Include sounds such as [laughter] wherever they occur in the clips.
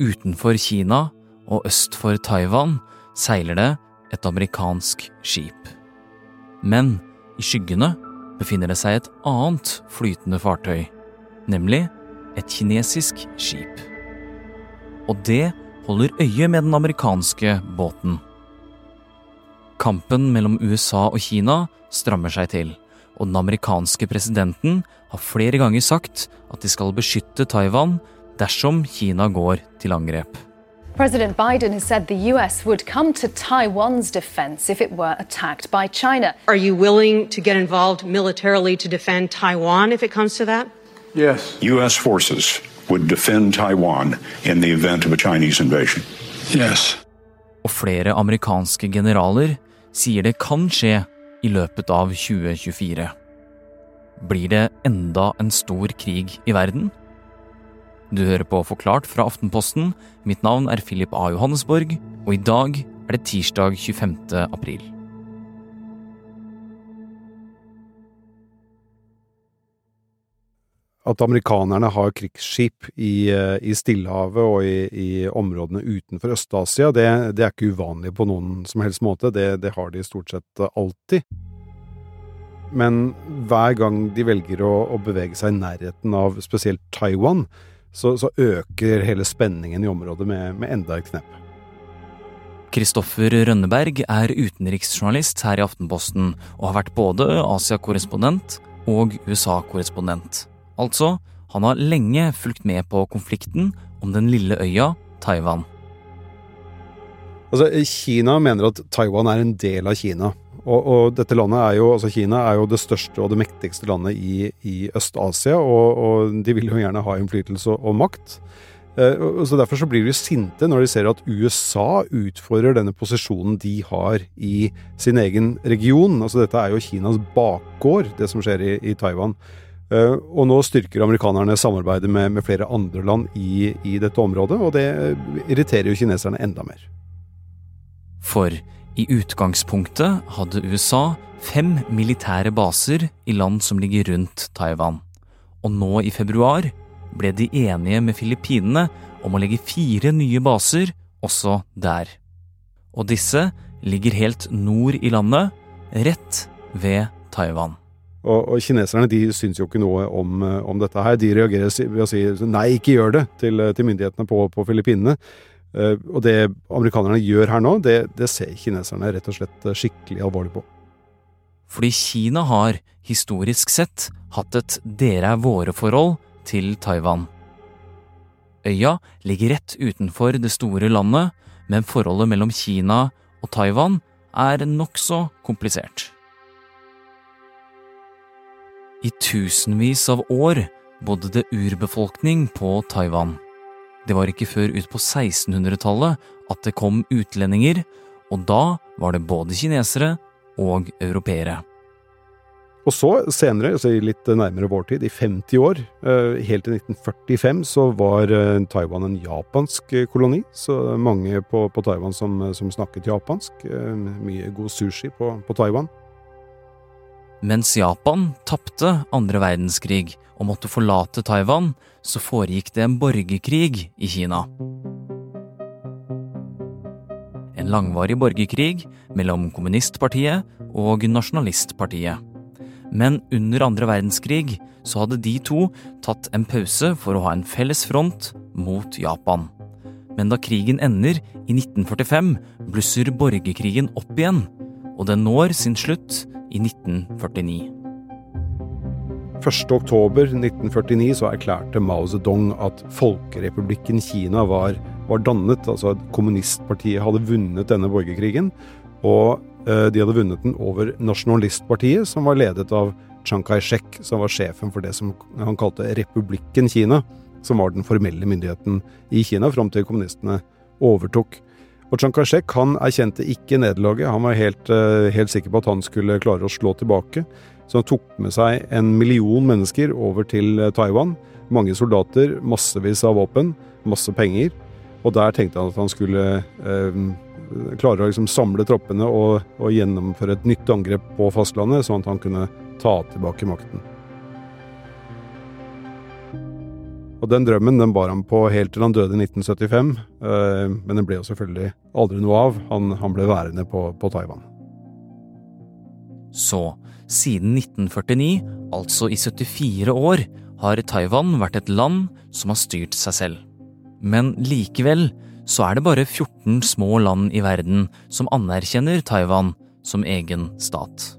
utenfor Kina og øst for Taiwan seiler det et amerikansk skip. Men i skyggene befinner det seg et annet flytende fartøy, nemlig et kinesisk skip. Og det holder øye med den amerikanske båten. Kampen mellom USA og Kina strammer seg til, og den amerikanske presidenten har flere ganger sagt at de skal beskytte Taiwan dersom Kina går til angrep. President Biden has said the U.S. would come to Taiwan's defense if it were attacked by China. Are you willing to get involved militarily to defend Taiwan if it comes to that? Yes. U.S. forces would defend Taiwan in the event of a Chinese invasion. Yes. Og flere amerikanske generaler sier det kan skje i løpet av 2024. Blir det enda en stor krig i verden? Du hører på Forklart fra Aftenposten. Mitt navn er Philip A. Johannesborg, og i dag er det tirsdag 25. april. At amerikanerne har krigsskip i, eh, i Stillehavet og i, i, områdene utenfor Øst-Asia, det, det, er ikke uvanlig på noen som helst måte. Det, det, har de stort sett alltid. Men hver gang de velger å, å bevege seg i nærheten av spesielt Taiwan, så, så øker hele spenningen i området med, med enda et knepp. Kristoffer Rønneberg er utenriksjournalist her i Aftenposten og har vært både Asia-korrespondent og USA-korrespondent. Altså, han har lenge fulgt med på konflikten om den lille øya Taiwan. Altså, Kina mener at Taiwan er en del av Kina. Og, og, dette landet er jo, altså Kina er jo det største og det mektigste landet i, i Øst-Asia, og, og, de vil jo gjerne ha innflytelse og, og makt. Eh, så Derfor så blir de sinte når de ser at USA utfordrer denne posisjonen de har i sin egen region. Altså Dette er jo Kinas bakgård, det som skjer i, i Taiwan. Eh, og nå styrker amerikanerne samarbeidet med, med flere andre land i, i, dette området, og det irriterer jo kineserne enda mer. For i utgangspunktet hadde USA fem militære baser i land som ligger rundt Taiwan. Og nå i februar ble de enige med Filippinene om å legge fire nye baser også der. Og disse ligger helt nord i landet, rett ved Taiwan. Og, og kineserne de syns jo ikke noe om, om, dette her. De reagerer ved å si nei, ikke gjør det til, til myndighetene på, på Filippinene. Eh, og det amerikanerne gjør her nå, det, det ser kineserne rett og slett eh, skikkelig alvorlig på. Fordi Kina har, historisk sett, hatt et dere er våre-forhold til Taiwan. Øya ligger rett utenfor det store landet, men forholdet mellom Kina og Taiwan er nokså komplisert. I tusenvis av år bodde det urbefolkning på Taiwan. Det var ikke før ut på 1600-tallet at det kom utlendinger, og da var det både kinesere og europeere. Og så senere, altså litt nærmere vår tid, i 50 år, eh, helt til 1945, så var eh, Taiwan en japansk eh, koloni. Så mange på, på Taiwan som, som, snakket japansk. Mye god sushi på, på Taiwan. Mens Japan tapte andre verdenskrig og måtte forlate Taiwan, så foregikk det en borgerkrig i Kina. En langvarig borgerkrig mellom kommunistpartiet og nasjonalistpartiet. Men under andre verdenskrig så hadde de to tatt en pause for å ha en felles front mot Japan. Men da krigen ender i 1945, blusser borgerkrigen opp igjen, og den når sin slutt i 1949. 1.10.1949 så erklærte Mao Zedong at Folkerepublikken Kina var, var, dannet. Altså at kommunistpartiet hadde vunnet denne borgerkrigen. Og eh, de hadde vunnet den over nasjonalistpartiet, som var ledet av Chiang Kai-shek, som var sjefen for det som han kalte Republikken Kina, som var den formelle myndigheten i Kina fram til kommunistene overtok. Og Chiang Kai-shek han erkjente ikke nederlaget. Han var helt, eh, helt sikker på at han skulle klare å slå tilbake. Så han tok med seg en million mennesker over til eh, Taiwan. Mange soldater, massevis av våpen, masse penger. Og der tenkte han at han skulle eh, klare å liksom samle troppene og, og, gjennomføre et nytt angrep på fastlandet, sånn at han kunne ta tilbake makten. Og den drømmen den bar han på helt til han døde i 1975, eh, men den ble jo selvfølgelig aldri noe av. Han, han ble værende på, på Taiwan. Så siden 1949, altså i 74 år, har Taiwan vært et land som har styrt seg selv. Men likevel så er det bare 14 små land i verden som anerkjenner Taiwan som egen stat.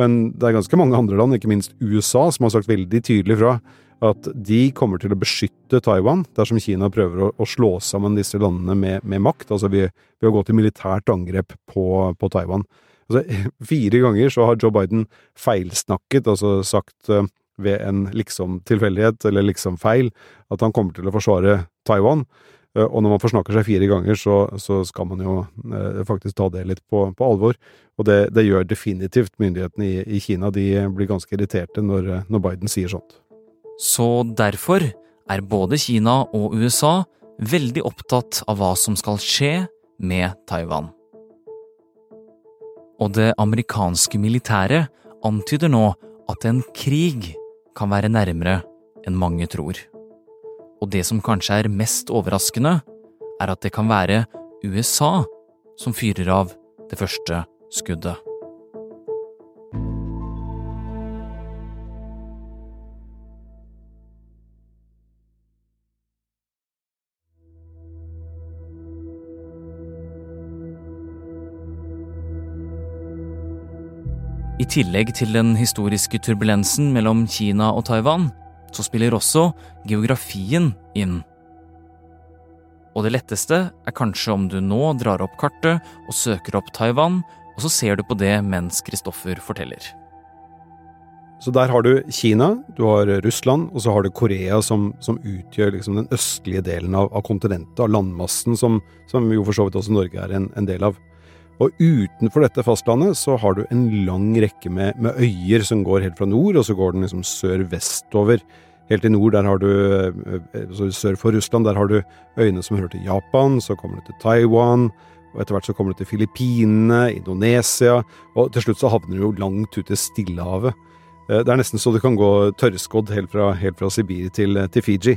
Men det er ganske mange andre land, ikke minst USA, som har sagt veldig tydelig fra at de kommer til å beskytte Taiwan dersom Kina prøver å, å slå sammen disse landene med, med makt, altså ved, ved, å gå til militært angrep på, på Taiwan. Altså, [laughs] fire ganger så har Joe Biden feilsnakket, altså sagt uh, ved en liksom-tilfeldighet eller liksom-feil at han kommer til å forsvare Taiwan. Uh, og når man forsnakker seg fire ganger, så, så skal man jo eh, faktisk ta det litt på, på alvor. Og det, det, gjør definitivt myndighetene i, i, Kina. De blir ganske irriterte når, når Biden sier sånt. Så derfor er både Kina og USA veldig opptatt av hva som skal skje med Taiwan og det amerikanske militæret antyder nå at en krig kan være nærmere enn mange tror. Og det som kanskje er mest overraskende, er at det kan være USA som fyrer av det første skuddet. I tillegg til den historiske turbulensen mellom Kina og Taiwan, så spiller også geografien inn. Og det letteste er kanskje om du nå drar opp kartet og søker opp Taiwan, og så ser du på det mens Kristoffer forteller. Så der har du Kina, du har Russland, og så har du Korea som, som utgjør liksom den østlige delen av, av kontinentet, av landmassen, som, som, jo for så vidt også Norge er en, en del av. Og utenfor dette fastlandet så har du en lang rekke med, med øyer som går helt fra nord, og så går den liksom sør-vestover. Helt i nord, der har du altså Sør for Russland, der har du øyene som hører til Japan, så kommer du til Taiwan, og etter hvert så kommer du til Filippinene, Indonesia, og til slutt så havner du jo langt ute i Stillehavet. Eh, det er nesten så du kan gå tørrskodd helt fra, helt fra Sibir til, til Fiji.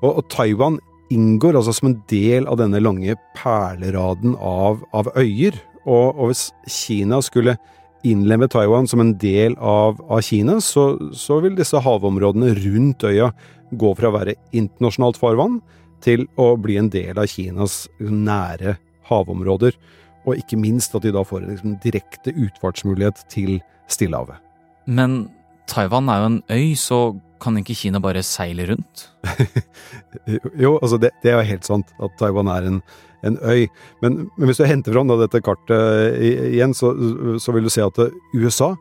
Og, og Taiwan inngår altså som en del av denne lange perleraden av, av øyer. Og, og, hvis Kina skulle innlemme Taiwan som en del av, av Kina, så, så, vil disse havområdene rundt øya gå fra å være internasjonalt farvann til å bli en del av Kinas nære havområder. Og ikke minst at de da får en liksom, direkte utfartsmulighet til Stillehavet. Men Taiwan er jo en øy, så kan ikke Kina bare seile rundt? [laughs] jo, altså det, det, er jo helt sant at Taiwan er en, en øy. Men, men, hvis du henter fram dette kartet igjen, så, så, vil du se at USA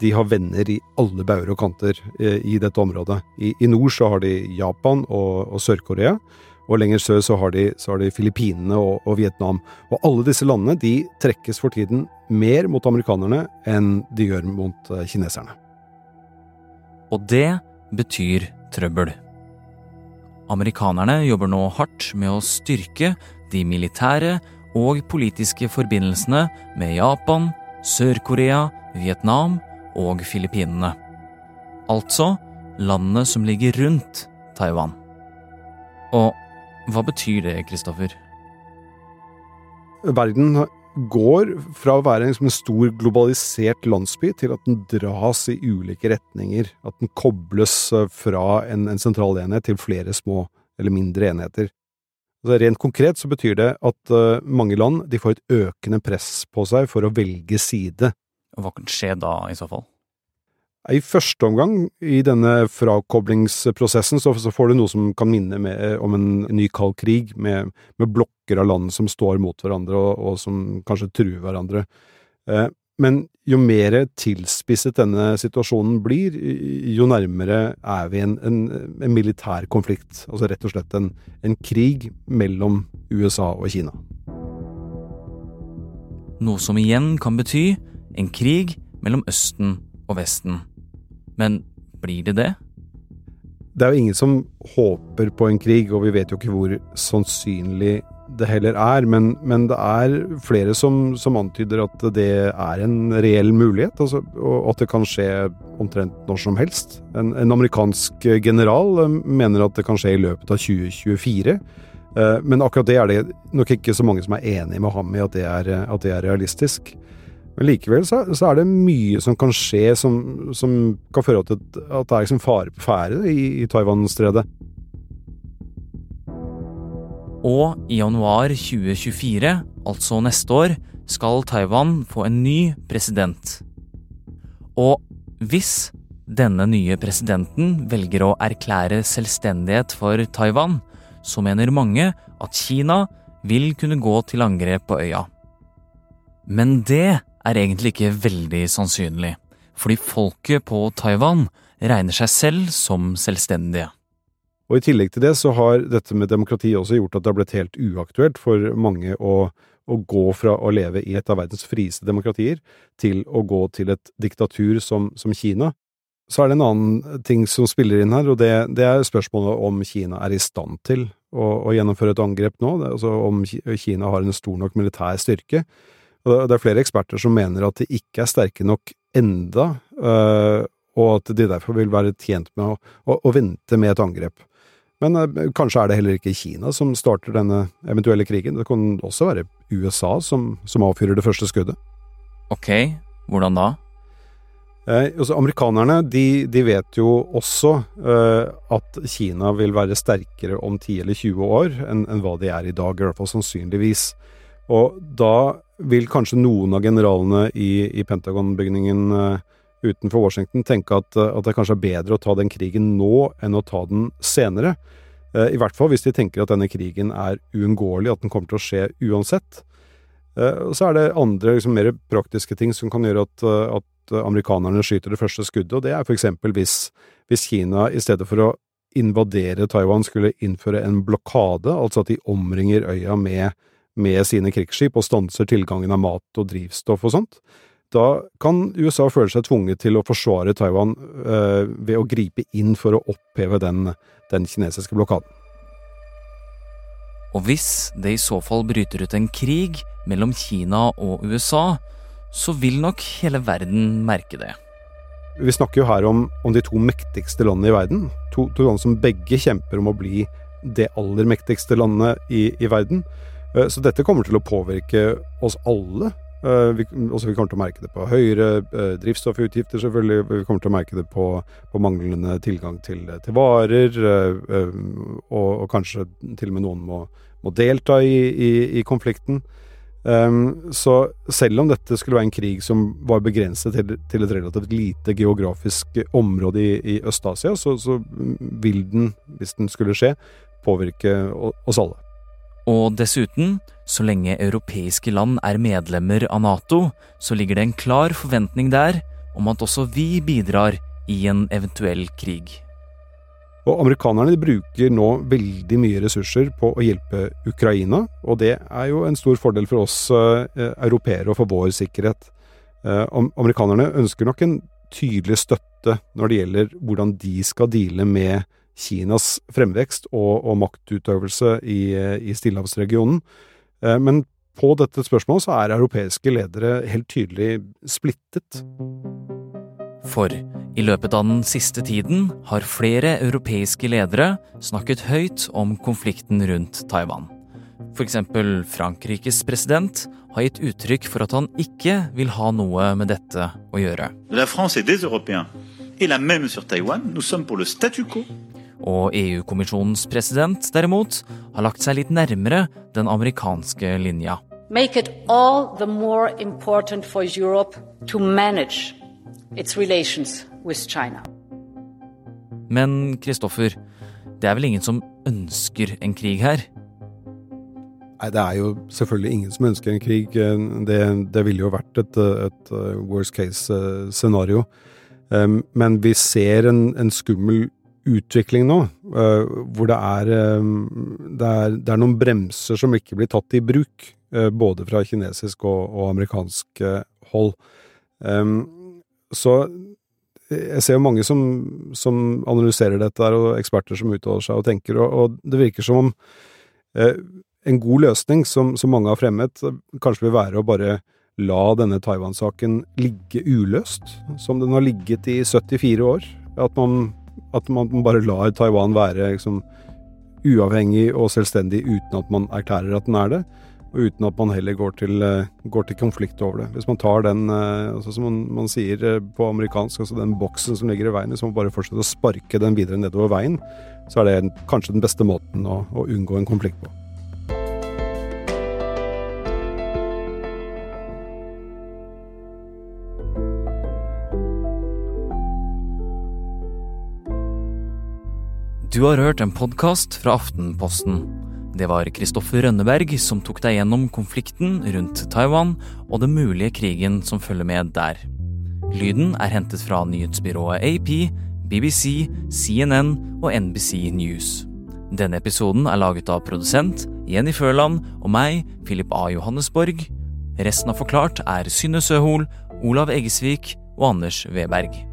de har venner i alle bauger og kanter i dette området. I, i nord så har de Japan og, og Sør-Korea. Og lenger sør så har de, så har de Filippinene og, og, Vietnam. Og alle disse landene de trekkes for tiden mer mot amerikanerne enn de gjør mot eh, kineserne. Og det betyr trøbbel. Amerikanerne jobber nå hardt med å styrke de militære og politiske forbindelsene med Japan, Sør-Korea, Vietnam og Filippinene. Altså landene som ligger rundt Taiwan. Og hva betyr det, Kristoffer? Verden går fra å være liksom en stor globalisert landsby til at den dras i ulike retninger. At den kobles eh, fra en, en sentral enhet til flere små eller mindre enheter. Altså rent konkret så betyr det at uh, mange land de får et økende press på seg for å velge side. Hva kan skje da, i så fall? I første omgang i denne frakoblingsprosessen så, så får du noe som kan minne med, eh, om en ny kald krig, med, med, blokker av land som står mot hverandre og, og som kanskje truer hverandre. Eh, men jo mer tilspisset denne situasjonen blir, jo nærmere er vi en, en, en militær konflikt. Altså rett og slett en, en krig mellom USA og Kina. Noe som igjen kan bety en krig mellom Østen og Vesten. Men blir det det? det er jo ingen som håper på en krig, og vi vet jo ikke hvor sannsynlig det heller er. Men, men det er flere som, som, antyder at det er en reell mulighet, altså, og at det kan skje omtrent når som helst. En, en, amerikansk general eh, mener at det kan skje i løpet av 2024. Eh, men akkurat det er det nok ikke så mange som er enig med ham i at det er, at det er realistisk. Men likevel så, så, er det mye som kan skje som, som kan føre til at, det er liksom fare på ferde i, i Taiwan-stredet. Og i januar 2024, altså neste år, skal Taiwan få en ny president. Og hvis denne nye presidenten velger å erklære selvstendighet for Taiwan, så mener mange at Kina vil kunne gå til angrep på øya. Men det er egentlig ikke veldig sannsynlig, fordi folket på Taiwan regner seg selv som selvstendige. Og I tillegg til det så har dette med demokrati også gjort at det har blitt helt uaktuelt for mange å, å gå fra å leve i et av verdens frieste demokratier til å gå til et diktatur som, som Kina. Så er det en annen ting som spiller inn her, og det, det er spørsmålet om Kina er i stand til å, å gjennomføre et angrep nå, altså om Kina har en stor nok militær styrke det er flere eksperter som mener at de ikke er sterke nok enda, øh, og at de derfor vil være tjent med å, å, å vente med et angrep. Men øh, kanskje er det heller ikke Kina som starter denne eventuelle krigen. Det kan også være USA som, som avfyrer det første skuddet. Ok, hvordan da? Eh, altså, amerikanerne de, de, vet jo også eh, at Kina vil være sterkere om 10 eller 20 år enn, enn hva de er i dag, i hvert fall sannsynligvis. Og da vil kanskje noen av generalene i, i Pentagon-bygningen uh, utenfor Washington tenke at, uh, at, det kanskje er bedre å ta den krigen nå enn å ta den senere. Uh, I hvert fall hvis de tenker at denne krigen er uunngåelig, at den kommer til å skje uansett. Og så er det andre, liksom, mer praktiske ting som kan gjøre at, at amerikanerne skyter det første skuddet, og det er for eksempel hvis, hvis Kina i stedet for å invadere Taiwan skulle innføre en blokade, altså at de omringer øya med med sine krigsskip og stanser tilgangen av mat og drivstoff og sånt, da kan USA føle seg tvunget til å forsvare Taiwan eh, ved å gripe inn for å oppheve den, den kinesiske blokaden. Og hvis det i så fall bryter ut en krig mellom Kina og USA, så vil nok hele verden merke det. Vi snakker jo her om, om de to mektigste landene i verden. To, to, land som begge kjemper om å bli det aller mektigste landet i, i verden. Eh, så dette kommer til å påvirke oss alle. Eh, vi, også vi kommer til å merke det på høyere eh, drivstoffutgifter, selvfølgelig. Vi kommer til å merke det på, på manglende tilgang til, til varer. Og, og, kanskje til og med noen må, må delta i, i, i konflikten. Um, så selv om dette skulle være en krig som var begrenset til, til et relativt lite geografisk område i, i Øst-Asia, så, så, vil den, hvis den skulle skje, påvirke oss alle. Og dessuten, så lenge europeiske land er medlemmer av Nato, så ligger det en klar forventning der om at også vi bidrar i en eventuell krig. Og Amerikanerne bruker nå veldig mye ressurser på å hjelpe Ukraina, og det er jo en stor fordel for oss eh, europeere og for vår sikkerhet. Uh, amerikanerne ønsker nok en tydelig støtte når det gjelder hvordan de skal deale med Kinas fremvekst og, og maktutøvelse i, i stillehavsregionen. Eh, men på dette spørsmålet så er europeiske ledere helt tydelig splittet. For i løpet av den siste tiden har flere europeiske ledere snakket høyt om konflikten rundt Taiwan. F.eks. Frankrikes president har gitt uttrykk for at han ikke vil ha noe med dette å gjøre. La France est des Européens. Et la même sur Taïwan, nous sommes pour le statu quo. Og EU-kommisjonens president, derimot, har lagt seg litt nærmere den amerikanske linja. Make it all the more important for Europe to manage its relations with China. Men Kristoffer, det er vel ingen som ønsker en krig her? Nei, det er jo selvfølgelig ingen som ønsker en krig. Det, det ville jo vært et, et worst case-scenario. Men vi ser en, en skummel utvikling nå, uh, hvor det er, um, det er, det, er, noen bremser som ikke blir tatt i bruk, uh, både fra kinesisk og, og amerikansk hold. Så jeg ser jo mange som, som analyserer dette, og eksperter som uttaler seg og tenker, og, og det virker som om eh, en god løsning som, som, mange har fremmet, kanskje vil være å bare la denne Taiwan-saken ligge uløst, som den har ligget i 74 år. At man, at man bare lar Taiwan være liksom, uavhengig og selvstendig uten at man erklærer at den er det og uten at man heller går til, eh, går til konflikt over det. Hvis man tar den, eh, altså som man, man, sier eh, på amerikansk, altså den boksen som ligger i veien, hvis man bare fortsetter å sparke den videre nedover veien, så er det kanskje den beste måten å, å unngå en konflikt på. Du har hørt en podkast fra Aftenposten. Det var Kristoffer Rønneberg som tok deg gjennom konflikten rundt Taiwan og den mulige krigen som følger med der. Lyden er hentet fra nyhetsbyrået AP, BBC, CNN og NBC News. Denne episoden er laget av produsent Jenny Førland og meg, Philip A. Johannesborg. Resten av Forklart er Synne Søhol, Olav Eggesvik og Anders Weberg.